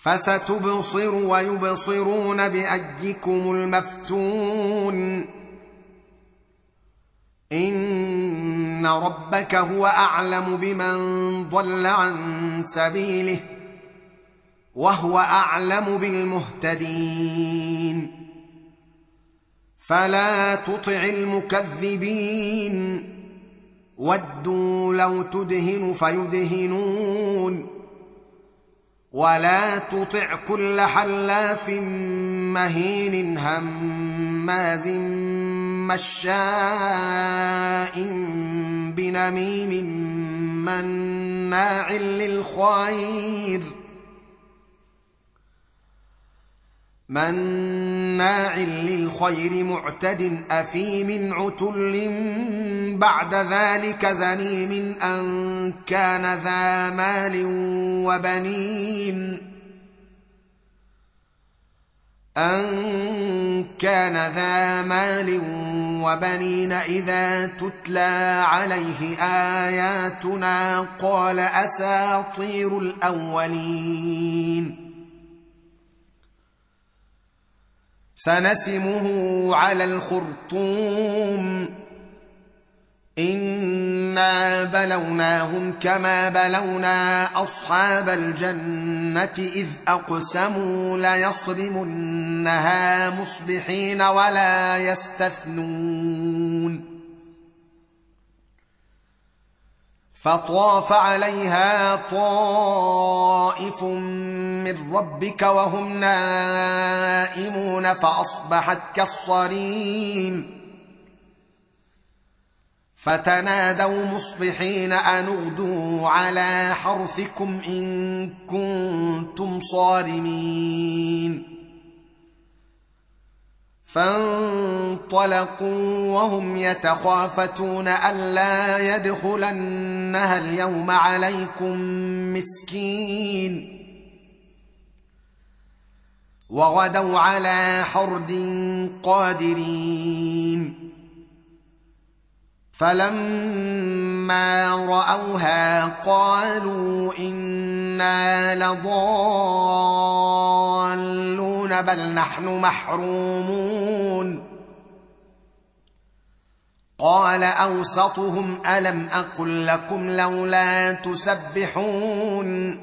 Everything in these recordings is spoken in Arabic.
فستبصر ويبصرون بايكم المفتون. إن ربك هو أعلم بمن ضل عن سبيله وهو أعلم بالمهتدين. فلا تطع المكذبين. ودوا لو تدهن فيدهنون. ولا تطع كل حلاف مهين هماز مشاء بنميم مناع للخير مناع للخير معتد اثيم عتل بعد ذلك زنيم أن كان ذا مال وبنين. أن كان ذا مال وبنين إذا تتلى عليه آياتنا قال أساطير الأولين. سنسمه على الخرطوم. إنا بلوناهم كما بلونا أصحاب الجنة إذ أقسموا ليصرمنها مصبحين ولا يستثنون. فطاف عليها طائف من ربك وهم نائمون فأصبحت كالصريم. فتنادوا مصبحين أن اغدوا على حرثكم إن كنتم صارمين. فانطلقوا وهم يتخافتون ألا يدخلنها اليوم عليكم مسكين. وغدوا على حرد قادرين. فلما رأوها قالوا إنا بل نحن محرومون. قال أوسطهم ألم أقل لكم لولا تسبحون؟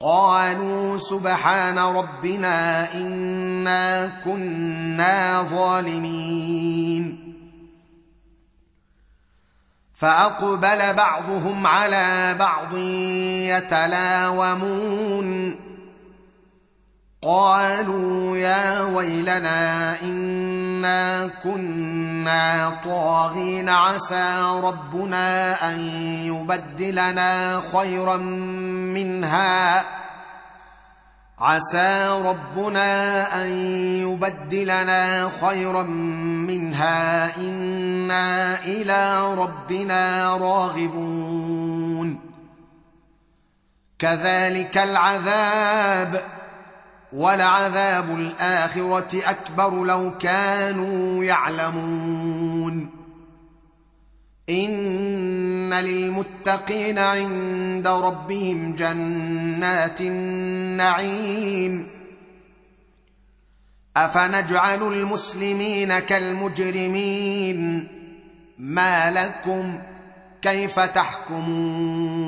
قالوا سبحان ربنا إنا كنا ظالمين. فأقبل بعضهم على بعض يتلاومون. قالوا يا ويلنا إنا كنا طاغين عسى ربنا أن يبدلنا خيرا منها. عسى ربنا أن يبدلنا خيرا منها. إنا إلى ربنا راغبون. كذلك العذاب ولعذاب الآخرة أكبر لو كانوا يعلمون. إن للمتقين عند ربهم جنات النعيم. أفنجعل المسلمين كالمجرمين؟ ما لكم؟ كيف تحكمون؟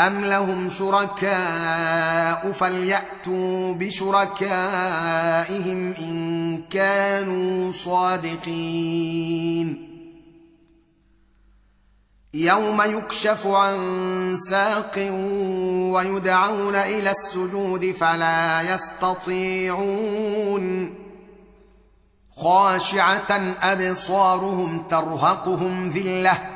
ام لهم شركاء فلياتوا بشركائهم ان كانوا صادقين يوم يكشف عن ساق ويدعون إلى السجود فلا يستطيعون خاشعه ابصارهم ترهقهم ذله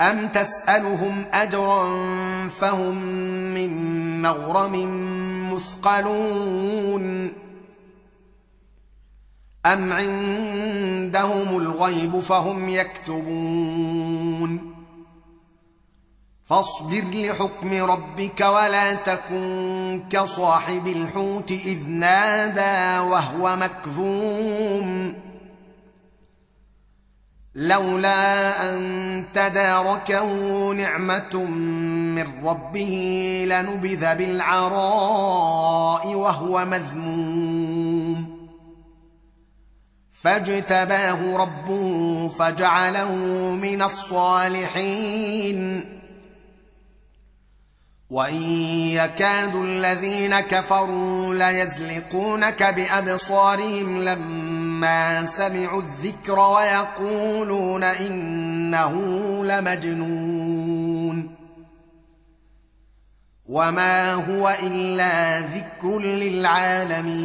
ام تسالهم اجرا فهم من مغرم مثقلون ام عندهم الغيب فهم يكتبون فاصبر لحكم ربك ولا تكن كصاحب الحوت اذ نادى وهو مكذوم لولا أن تداركه نعمة من ربه لنبذ بالعراء وهو مذموم. فاجتباه ربه فجعله من الصالحين. وإن يكاد الذين كفروا ليزلقونك بأبصارهم لما لما سمعوا الذكر ويقولون إنه لمجنون. وما هو إلا ذكر للعالمين.